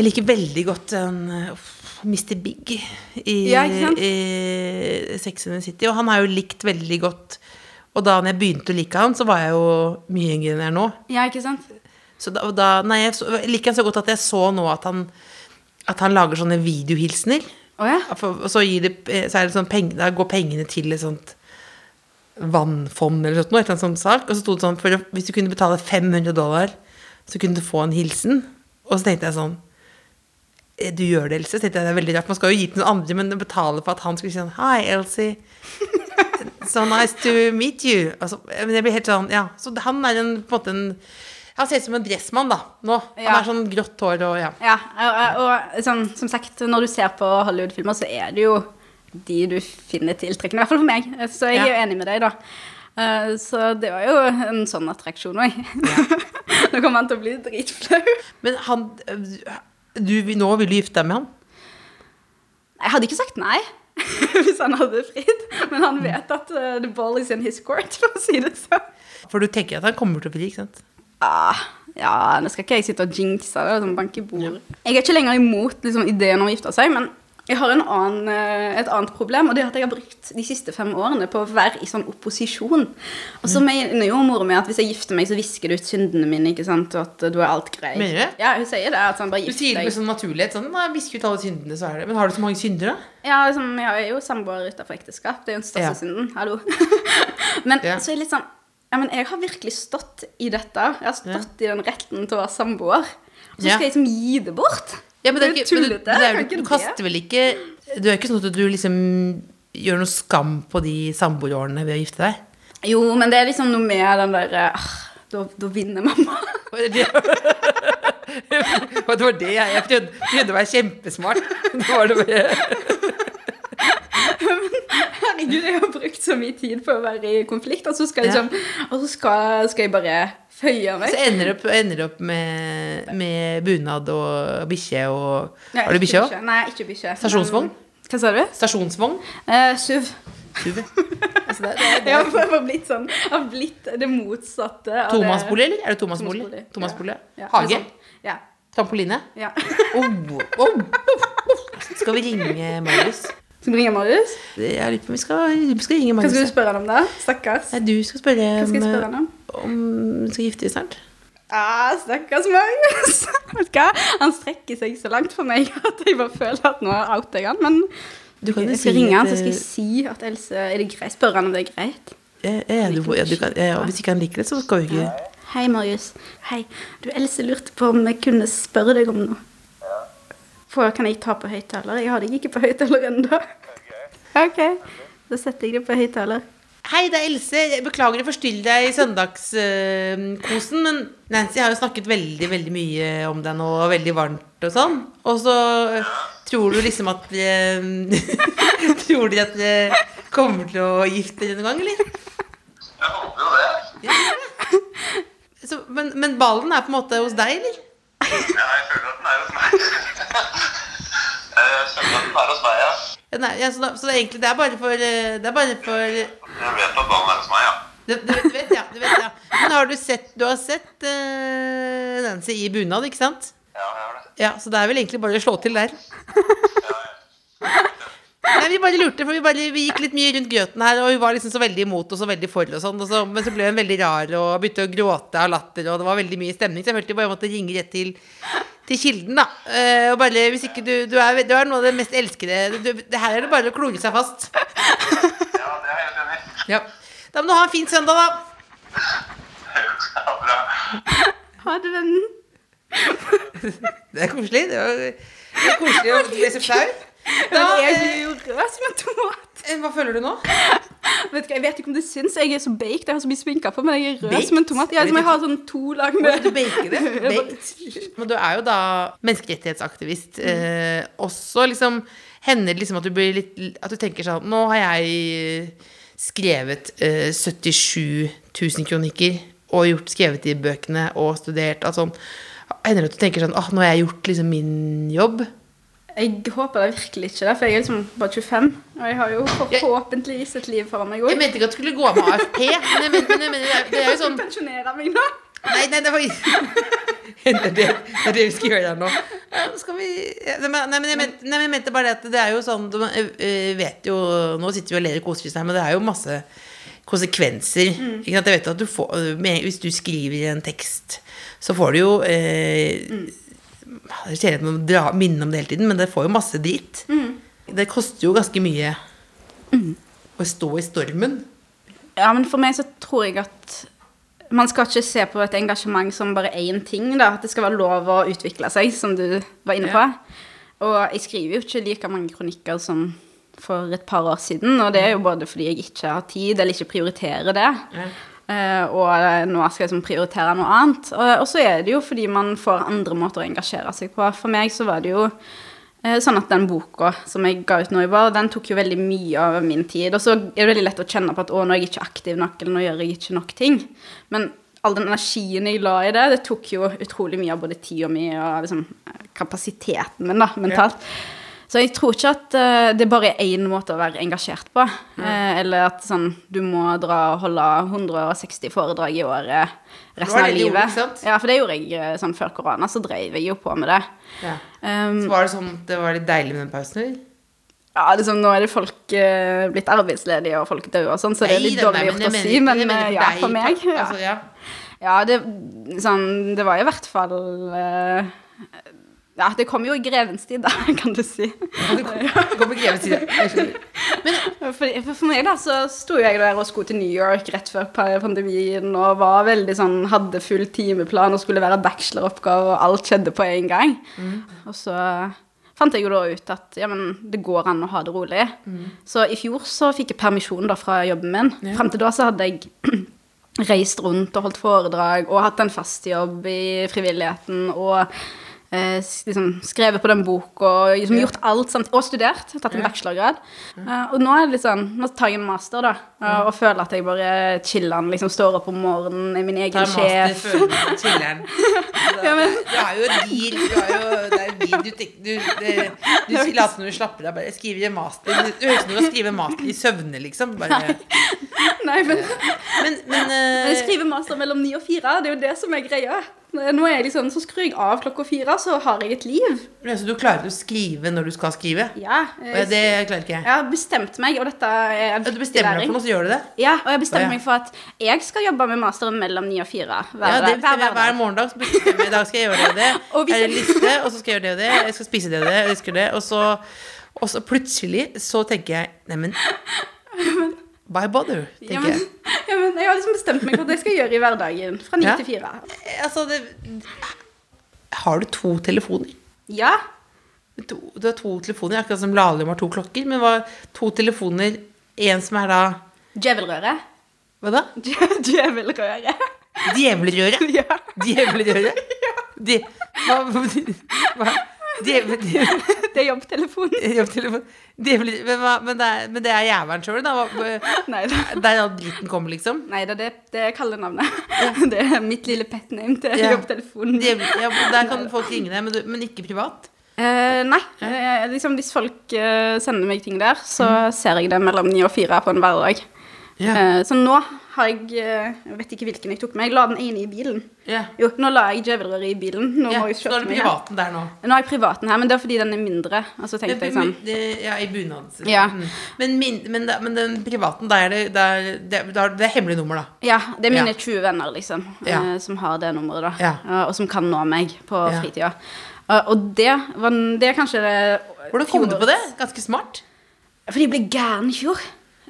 jeg liker veldig godt uh, Mr. Big i, Ja, i Sex and the City. Og han har jo likt veldig godt Og da jeg begynte å like han, så var jeg jo mye yngre enn jeg er nå. Ja, ikke sant? Så da, da nei, jeg, så, jeg liker han så godt at jeg så nå at han, at han lager sånne videohilsener. Oh, ja? Og så, det, så er det sånn peng, da går pengene til et sånt vannfond eller noe, et eller sånt sak. Og så sto det sånn for, Hvis du kunne betale 500 dollar, så kunne du få en hilsen. Og så tenkte jeg sånn eh, Du gjør det, Else. Tenkte jeg det er veldig rart. Man skal jo gi til noen andre, men betale for at han skulle si sånn Hi, Elsie. So nice to meet you. Altså, men det blir helt sånn, ja. Så han er en, på en måte en Han ser ut som en dressmann, da, nå. Han Ja. er sånn grått hår og ja. Ja, og, og sånn, som sagt, når du ser på Hollywood-filmer, så er det jo de du finner tiltrekkende. I hvert fall for meg. Så jeg er jo enig med deg, da. Eh, Så det var jo en sånn attraksjon òg. Nå kommer han til å bli dritflau. Men han du, Nå vil du gifte deg med han? Jeg hadde ikke sagt nei hvis han hadde fridd, men han vet at uh, the ball is in his court, for å si det sånn. For du tenker at han kommer til å fri, ikke sant? Ah, ja, nå skal ikke jeg sitte og jinxe det, sånn banke i bordet. Jeg er ikke lenger imot liksom, ideen om å gifte seg, men jeg har en annen, eh, et annet problem, og det er at jeg har brukt de siste fem årene på å være i sånn opposisjon. Og så mener jo mora mi at hvis jeg gifter meg, så visker det ut syndene mine, ikke sant, og at da er alt greit. Mener du? Ja, hun sier det, at han bare Du sier det med sånn naturlighet. Sånn, nei, visker ut alle syndene, så er det Men har du så mange synder, da? Ja, liksom, jeg er jo samboer utenfor ekteskap, det er jo den største Ja. synden, hallo. men Ja. så er det litt sånn, ja, men jeg har virkelig stått i dette, jeg har stått i den retten til å være samboer, og så Ja. skal jeg liksom gi det bort. Ja, men det er ikke, men det, det er, du, du kaster vel ikke Du er ikke sånn at du liksom gjør noe skam på de samboerårene ved å gifte deg? Jo, men det er liksom noe med den der ah, da, da vinner mamma. Og det var det jeg Jeg prøvde, prøvde å være kjempesmart. Det var det bare Herregud, jeg har brukt så mye tid på å være i konflikt, og så skal, liksom, og så skal, skal jeg bare føye meg. Så ender det opp, opp med, med bunad og bikkje og Nei, Har du bikkje òg? Nei, ikke bikkje. Stasjonsvogn? Hva sa du? Stasjonsvogn? Eh, SUV. Tuve. Altså, det, det, det, har blitt sånn, har blitt det motsatte. av Tomannsbolig, eller? Er det tomannsbolig? Tomannsbolig, ja. Ja, Hage? sånn. Ja. Trampoline? ja. Oh, oh, oh. Skal vi ringe Marius? Skal vi ringe Marius? Jeg lurer på om vi skal, vi skal ringe Hva skal du spørre han om da? Stakkars. Nei, du skal spørre Hva skal jeg spørre han om? om hun skal gifte seg snart. Ah, stakkars Marius. Vet du hva? Han strekker seg så langt for meg at jeg bare føler at nå outer jeg han. Men Du kan jo jeg skal si ringe han, så skal jeg si at Else Er det greit? Spørre han om det er greit. eh, ja, du, ja, du kan, ja, Hvis ikke han liker det, så skal vi ikke Hei, Marius. Hei. Du, Else lurte på om jeg kunne spørre deg om noe. For kan jeg ta på høyttaler? Jeg har deg ikke på høyttaler ennå. OK. Da setter jeg det på høyttaler. Hei, det er Else. Jeg beklager å forstyrre deg i søndagskosen, men Nancy har jo snakket veldig veldig mye om deg nå, og veldig varmt og sånn. Og så eh, tror du liksom at vi Tror de at vi kommer til å gifte dere noen gang, eller? Jeg håper jo det. Så, men, men ballen er på en måte hos deg, eller? Ja, jeg føler at den er hos meg. Jeg føler at den er hos meg, ja. Ja, nei, ja, så, da, så det egentlig det er bare for eh, Det er bare for Jeg vet at ballen er hos meg, ja. Du, du, vet, du vet, ja, du vet, ja. Men har du sett Du har sett uh, Nancy i bunad, ikke sant? Ja, jeg har det. Ja, så det er vel egentlig bare å slå til der. Nei, vi bare lurte, for vi, bare, vi gikk litt mye rundt grøten her, og hun var liksom så veldig imot og så veldig for og sånn, og så, men så ble hun veldig rar og begynte å gråte av latter, og det var veldig mye stemning, så jeg følte bare måtte ringe rett til, til kilden, da. Eh, og bare, hvis ikke du, du er, du er noe av det mest elskede, du, det her er det bare å klore seg fast. Ja, det er jeg helt enig i. Ja. Da må du ha en fin søndag, da. Ja, bra. Ha det, vennen. Det er koselig. Det var, det er koselig å bli så flau. Da, Men jeg eh, blir jo rød som en tomat. eh, hva føler du nå? Vet ikke, Jeg vet ikke om det syns. Jeg er så baked. Jeg har så mye sminka på, men jeg er rød Baked? som en tomat. Jeg, som jeg har sånn to lag med Du baker det? Baked. Men du er jo da menneskerettighetsaktivist. Eh, også liksom Hender det liksom at du blir litt At du tenker sånn Nå har jeg skrevet eh, 77 000 kronikker og gjort, skrevet i bøkene og studert og sånn. Hender det at du tenker sånn Åh, nå har jeg gjort liksom min jobb? Jeg håper det virkelig ikke det, for jeg er liksom bare 25. Og jeg har jo forhåpentligvis et liv foran meg Jeg mente ikke at du skulle gå av med AFP, men men, men, men det er- det er jo sånn Pensjonere meg nå. Nei, nei, det var Det er det, det, er det vi skal gjøre her nå. Skal vi Nei, men- jeg mente, nei, men jeg mente bare det at det er jo sånn du eh, vet jo Nå sitter vi og ler og koser oss her, men det er jo masse konsekvenser. Ikke sant? Jeg vet at du får, Hvis du skriver en tekst, så får du jo eh, Det er kjedelig å dra- minne om det hele tiden, men det får jo masse dritt. Det koster jo ganske mye å stå i stormen. Ja, men for meg så tror jeg at man skal ikke se på et engasjement som bare én ting. da, At det skal være lov å utvikle seg, som du var inne på. Og jeg skriver jo ikke like mange kronikker som for et par år siden. Og det er jo både fordi jeg ikke har tid, eller ikke prioriterer det. eh, og nå skal jeg liksom prioritere noe annet. Og, så er det jo fordi man får andre måter å engasjere seg på. For meg så var det jo eh, sånn at den boka som jeg ga ut nå i vår, den tok jo veldig mye av min tid. Og så er det veldig lett å kjenne på at å, nå er jeg ikke aktiv nok, eller nå gjør jeg ikke nok ting. Men all den energien jeg la i det, det tok jo utrolig mye av både tida mi og liksom, kapasiteten min, da, mentalt. Så jeg tror ikke at eh, det bare er én måte å være engasjert på. eh, eller at sånn, du må dra og holde 160 foredrag i året resten av livet. gjorde. Ja, for det gjorde jeg eh, sånn før korona, så drev jeg jo på med det. Ja. Um, Så var det sånn det var litt deilig med den pausen, eller? ja, liksom, nå er det folk uh, blitt arbeidsledige, og folk dør og sånn, så det er litt dårlig gjort å si, men mener ja, for meg ja. Altså, ja. Ja, det, sånn, det var i hvert fall eh, Ja, det kom jo i grevens tid, da, kan du si. Hjem og sier jeg. For, meg da, så sto jeg der og skulle til New York rett før pandemien og var veldig sånn, hadde full timeplan og skulle være bacheloroppgave, og alt skjedde på en gang. Og så fant jeg jo da ut at ja, men det går an å ha det rolig. Så i fjor så fikk jeg permisjon da fra jobben min. Frem til da så hadde jeg reist rundt og holdt foredrag og hatt en fast jobb i frivilligheten og eh, liksom skrevet på den boka og liksom gjort alt Sant? og studert. Tatt en bachelorgrad. Eh, og nå er det litt sånn, nå tar jeg en master, da, eh, og føler at jeg bare chiller'n liksom står opp om morgenen, er min egen Tar master, sjef. føler meg chiller'n. Du har jo deal. du har jo, det er gir, du, tenker- du, det, du later som du slapper av, bare skriver en master. Du høres ut som du skriver skrive master i søvne, liksom. Bare, Nei, men, men, men, jeg eh, skriver master mellom ni og fire, det er jo det som er greia. Nå er jeg liksom, så skrur jeg av klokka fire, så har jeg et liv. så du klarer å skrive når du skal skrive? Ja, Og det klarer ikke jeg. jeg har bestemt meg, og dette er Ja, Du bestemmer deg for noe, så gjør du det? Ja, og jeg bestemte ja. meg for at jeg skal jobbe med masteren mellom ni og fire hver, Ja, det hver, bestemmer jeg hver morgendag. Så bestemmer jeg i dag skal jeg gjøre det og det. Og jeg- en liste, og så skal jeg gjøre det og det. Jeg skal spise det og det. Jeg det. Og så, og så plutselig så tenker jeg Neimen Why bother? Ja tenker men, jeg. ja, men jeg har liksom bestemt meg for at jeg skal gjøre i hverdagen fra ni Ja. til fire. Altså, det Har du to telefoner? Ja. To, du har to telefoner, akkurat som Lahlum har to klokker. Men hva, to telefoner En som er da Djevelrøret. Hva da? Djevelrøret. Djevelrøret? Ja. Djevelrøret? De, hva, hva, djevel, djevel, Det er jobbtelefonen. jobbtelefon. Djevel, men, men, det er, men det er jævelen sjøl, da? Nei, det, Der all dritten kommer, liksom? nei, det, det, det er kallenavnet. Det er mitt lille petname til Ja. jobbtelefonen. Djevel, ja, der kan folk ringe deg, men, men ikke privat? Eh, nei. Eh, liksom, hvis folk eh, sender meg ting der, så Mm. ser jeg det mellom ni og fire på en hverdag. Ja. Eh, så nå har jeg eh, Jeg vet ikke hvilken jeg tok med. Jeg la den ene i bilen. Yeah. Jo, nå la jeg djevelrøret i bilen. Nå yeah, må jeg Så er det privaten der nå? Nå har jeg privaten her, men det er fordi den er mindre. Og så tenkte jeg sånn Det- Ja, i bunad. Ja. Mm. Men, min, men, men den privaten, da er det, det, er, det, er- det er hemmelig nummer, da? Ja, det er mine Ja. 20 venner, liksom, Ja. eh, som har det nummeret, da. Ja. Eh, og som kan nå meg på fritida. Og det var det er kanskje det Hvordan kom du på det? Ganske smart. Fordi jeg ble gæren i fjor.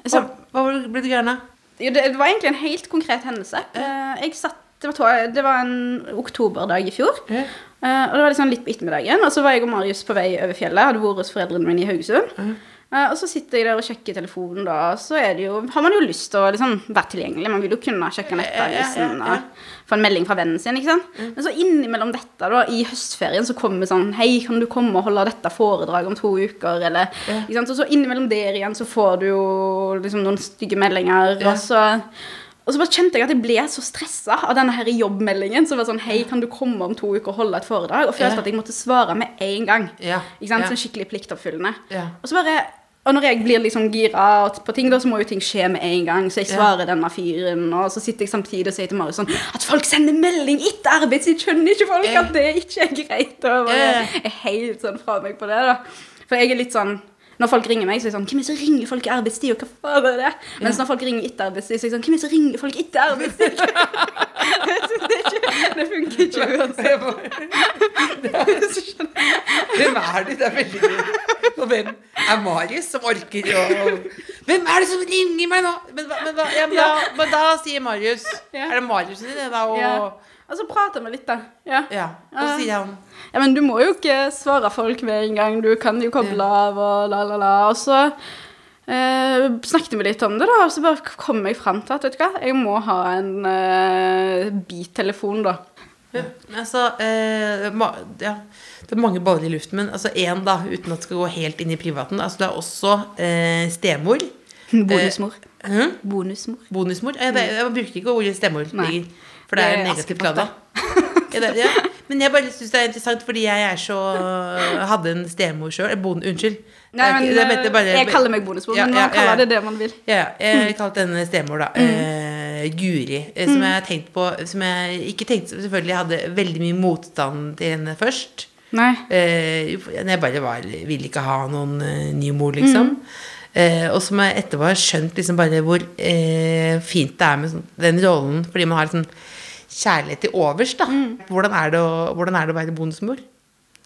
Så, hva hva ble du gæren av? Jo, det var egentlig en helt konkret hendelse. Eh, jeg satt det var, to- det var en oktoberdag i fjor. Eh, og det var liksom litt på ettermiddagen. Og så var jeg og Marius på vei over fjellet. Hadde vært hos foreldrene mine i Haugesund. Eh, og så sitter jeg der og sjekker telefonen, da. Så det jo, har man jo lyst til å liksom være tilgjengelig. Man vil jo kunne sjekke nettavisen Ja, ja, ja, få en melding fra vennen sin. ikke sant? Men så innimellom dette, da, i høstferien, så kommer sånn Hei, kan du komme og holde dette foredraget om to uker? Eller, ikke sant? Og så innimellom der igjen så får du jo liksom noen stygge meldinger. Og så og så bare kjente jeg at jeg ble så stressa av denne her jobbmeldingen. Som var sånn Hei, kan du komme om to uker og holde et foredrag? Og følte yeah. at jeg måtte svare med en gang. Yeah. Ikke sant? Yeah. Sånn skikkelig pliktoppfyllende. Og så bare og når jeg blir liksom gira på ting, da, så må jo ting skje med en gang. Så jeg svarer denne fyren, og så sitter jeg samtidig og sier til Marius sånn At folk sender melding etter arbeidstid, skjønner ikke folk at det ikke er greit? Og jeg er helt sånn fra meg på det, da. For jeg er litt sånn Når folk ringer meg, så er jeg sånn Hvem er det som ringer folk i arbeidstid, og hva faen er det? Mens når folk ringer etter arbeidstid, så er jeg sånn Hvem er det som ringer folk etter arbeidstid? det, er funker ikke uansett. Hvem er du? Det er veldig gøy. Og hvem er Marius som orker å Hvem er det som ringer meg nå? Men, men, da, ja, men, da, men da sier Marius Er det Marius sin det? da? Og, Ja. ja. Og så prater vi litt, da. Ja. Og så sier han Ja, men du må jo ikke svare folk med en gang. Du kan jo koble av og la, la, la. Og så eh, snakket vi litt om det, da, og så bare kom jeg fram til at vet du hva, jeg må ha en uh, biltelefon, da. Ja, altså, eh, ma, ja, det er mange baller i luften, men altså én, da, uten at det skal gå helt inn i privaten. Altså, det er også eh, stemor. Bonusmor. Hæ? Bonusmor. Bonusmor? Eh, det, jeg bruker ikke ordet stemor lenger, for det er negativt lada. Ja. Men jeg bare syns det er interessant, fordi jeg er så hadde en stemor sjøl. Unnskyld. Nei, men Jeg- jeg eh, bare- jeg kaller meg bonusmor, men man kaller det det man vil. Ja, jeg kalte henne stemor, da. Uh, Guri. Som som jeg har tenkt på Som jeg ikke tenkte Selvfølgelig hadde veldig mye motstand til henne først. Nei. Uh, jeg bare var, ville ikke ha noen uh, ny mor, liksom. Eh, og som jeg etterpå har skjønt liksom bare hvor eh, fint det er med sånn, den rollen, fordi man har liksom kjærlighet til overs. da hvordan, er det å, hvordan er det å være bonusmor?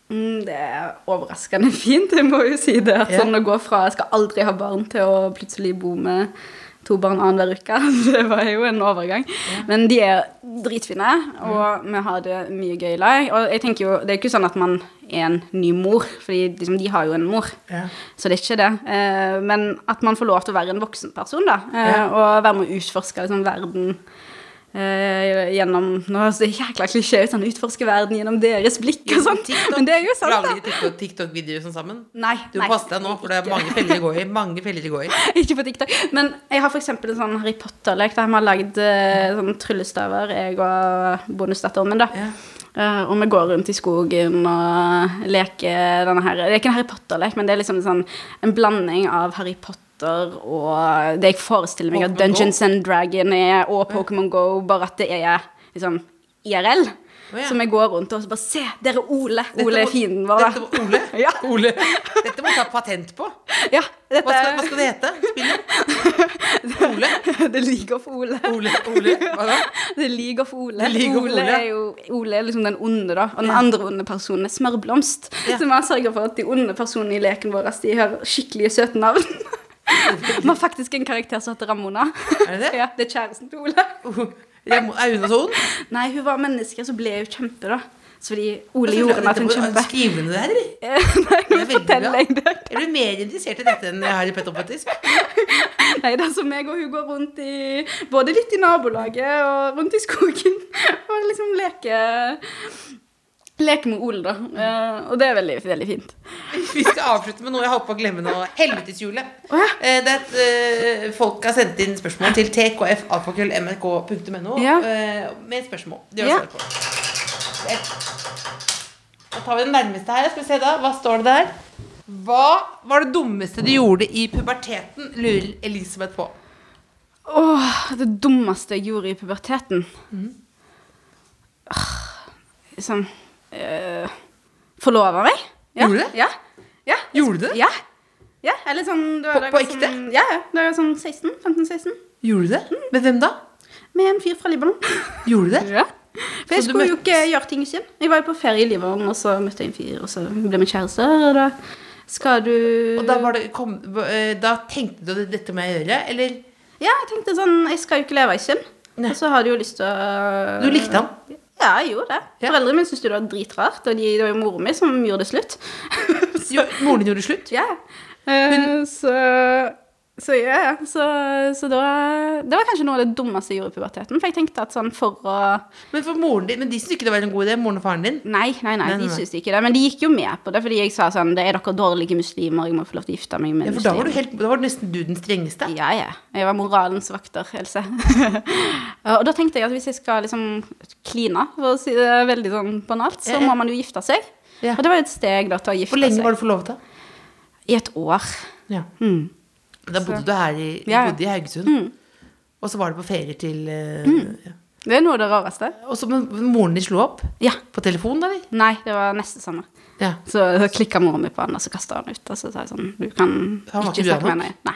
Mm, det er overraskende fint, jeg må jo si det. At sånn å gå fra 'jeg skal aldri ha barn' til å plutselig bo med to barn annenhver uke, det var jo en overgang. Men de er dritfine, og vi har det mye gøy i lag. Og jeg tenker jo, det er ikke sånn at man er en ny mor, fordi liksom, de har jo en mor. Ja. Så det er ikke det. Eh, men at man får lov til å være en voksen person, da. Eh, Og være med å utforske liksom, verden eh, gjennom Nå er det jækla klisjé ut, sånn utforske verden gjennom deres blikk og sånn. TikTok, Men det er jo sant, Lager da. TikTok- TikTok-videoer sånn sammen? Nei, Du må passe deg nå, for det er mange feller de går i. Mange feller de går i. Ikke på TikTok. Men jeg har f.eks. en sånn Harry Potter-lek der vi har lagd eh, sånn tryllestaver, jeg og bonusdatteren min, da. Ja. Uh, og vi går rundt i skogen og leker denne her Det er ikke en Harry Potter-lek, men det er liksom en sånn en blanding av Harry Potter og det jeg forestiller meg at Pokémon Go? Dungeons and Dragon er, og Pokémon Go, bare at det er liksom IRL. Oh, ja. Som jeg går rundt og så bare Se, der er Ole! Ole er fienden vår. Dette må, Ole? Ja. Ole. Dette må du ta patent på. Ja, dette Hva skal, hva skal det hete? Spillet? Ole? Det ligger for Ole. Ole? Ole? Hva da? Det ligger for Ole. The Ole, Ole. er jo Ole er liksom den onde, da. Og den Ja. andre onde personen er Smørblomst. Ja. Så vi sørga for at de onde personene i leken vår de har skikkelige søte navn. Vi har faktisk en karakter som heter Ramona. Er det det? Ja, det er kjæresten til Ole. Er hun sånn? Nei, hun var menneske, så ble hun kjempe, da. Så fordi Ole Altså, gjorde meg til en kjempe. Skriver du det her, eller? Nei, nå er du forteller jeg det. Jeg blir mer interessert i dette enn Harry Petter, faktisk. Nei, det er som meg og hun går rundt i Både litt i nabolaget og rundt i skogen. Og liksom leke Leke med Ole, da. Uh, og det er veldig, veldig fint. Vi skal avslutte med noe jeg holdt på å glemme nå. Helveteshjulet. Oh, ja. uh, Det er et, eh, folk har sendt inn spørsmål til tkfalfakrøllmrk.no Ja. med spørsmål. De har Ja. på. Da tar vi den nærmeste her. Skal vi se da. Hva står det der? Hva var det dummeste du gjorde i puberteten? Lurer Elisabeth på. Åh, det dummeste jeg gjorde i puberteten Åh, Liksom uh, Forlova meg. Ja. Gjorde du det? Ja. ja. Gjorde du det? Ja. ja. Eller sånn På- på ekte? Sånn, ja, ja. Da jeg var sånn 16. 15-16. Gjorde du det? Med hvem da? Med en fyr fra Libanon. Gjorde du det? Ja. For jeg skulle jo ikke gjøre ting selv. Jeg var jo på ferie i Libanon, og så møtte jeg en fyr, og så ble vi kjærester, og da skal du Og da, var det, kom, eh, da tenkte du at dette må jeg gjøre? Eller Ja, jeg tenkte sånn Jeg skal jo ikke leve i sin Og så har du jo lyst til å Du likte han? Ja, jeg gjorde det. Ja. Foreldrene mine syntes det var dritrart, og de, det var jo moren min som gjorde det slutt. jo, moren din gjorde slutt? Ja. Hun... så så ja, ja. Så, så da Det var kanskje noe av det dummeste jeg gjorde i puberteten. For jeg tenkte at sånn for å Men for moren din Men de syntes ikke det var en god idé? Moren og faren din? Nei, nei, nei, de syntes ikke det. Men de gikk jo med på det, fordi jeg sa sånn Det er dere dårlige muslimer, jeg må få lov til å gifte meg med Ja, for da var, du helt, da var nesten du den strengeste. Ja, ja. Jeg var moralens vakter, Else. og da tenkte jeg at hvis jeg skal liksom kline, for å si det veldig sånn banalt, så må man jo gifte seg. Ja. Og det var et steg da til å gifte seg. Hvor lenge var du forlovet? I et år. Ja. Mm. Da bodde du her i, du Ja, bodde i Haugesund. Mm. Og så var du på ferie til eh, ja. Det er noe av det rareste. Og så moren din slo opp? Ja. På telefon, eller? Nei, det var neste sommer. Ja. Så klikka moren min på han, og så kasta han ut. Og så sa jeg sånn Du kan ikke snakke med henne. Nei.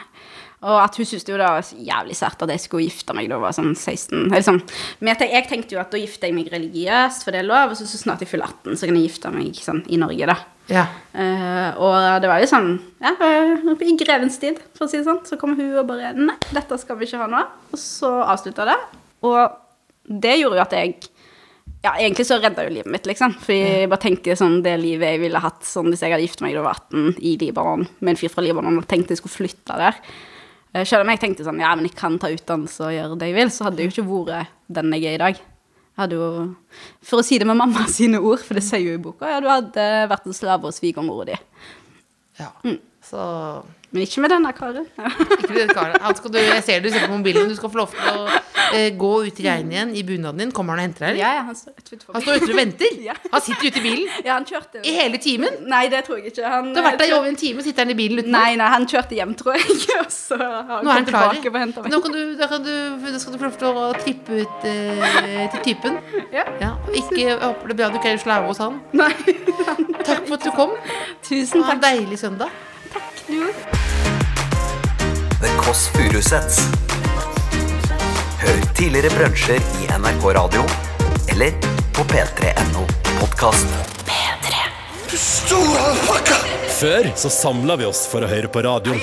Og at hun syntes jo det var jævlig sært at jeg skulle gifte meg da jeg var sånn 16. Eller sånn. Men jeg, jeg tenkte jo at da gifter jeg meg religiøst, for det er lov, og så, så snart jeg fyller 18, så kan jeg gifte meg sånn i Norge, da. Ja. Uh, og det var jo sånn Ja, i grevens tid, for å si det sånn. Så kom hun og bare Nei, dette skal vi ikke ha nå. Og så avslutta det. Og det gjorde jo at jeg Ja, egentlig så redda jo livet mitt, liksom. For jeg bare tenkte sånn det livet jeg ville hatt sånn hvis jeg hadde gifta meg da jeg var 18 i Libanon med en fyr fra Libanon og tenkte jeg skulle flytte der. Eh, Selv om jeg tenkte sånn Ja, men jeg kan ta utdannelse og gjøre det jeg vil, så hadde jeg jo ikke vært den jeg er i dag. Jeg hadde jo, For å si det med mamma sine ord, for det sier jo i boka, ja, du hadde vært en slave hos svigermora di. ja. Mm. Så Men ikke med denne karen. ikke det, Karen. Han skal du, Jeg ser du ser på mobilen. Du skal få lov til å eh, gå ut i regnet igjen i bunaden din. Kommer han og henter deg? Ja, ja, han står rett utenfor. Han står ute og venter? Ja. Han sitter ute i bilen? Ja, han kjørte I hele timen? Nei, det tror jeg ikke. Han, Du har vært der i over en time, sitter han i bilen utenfor? Nei, nei, han kjørte hjem, tror jeg. Og så har han Nå er han klar. Nå, kan du, da, kan du, skal du få lov til å trippe ut eh, til typen. Ja. Ja, ikke, jeg håper det er bra du ikke er slave hos han. Nei, Takk for at du kom. tusen Ha en deilig søndag. Du. The Kåss Furuseths. Hør tidligere brunsjer i NRK Radio eller på p3.no podkast. Før så samla vi oss for å høre på radioen.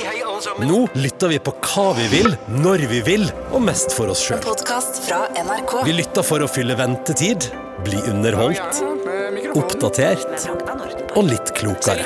Nå lytter vi på hva vi vil, når vi vil, og mest for oss sjøl. Podkast fra NRK. Vi lytter for å fylle ventetid, bli underholdt, oppdatert og litt klokere.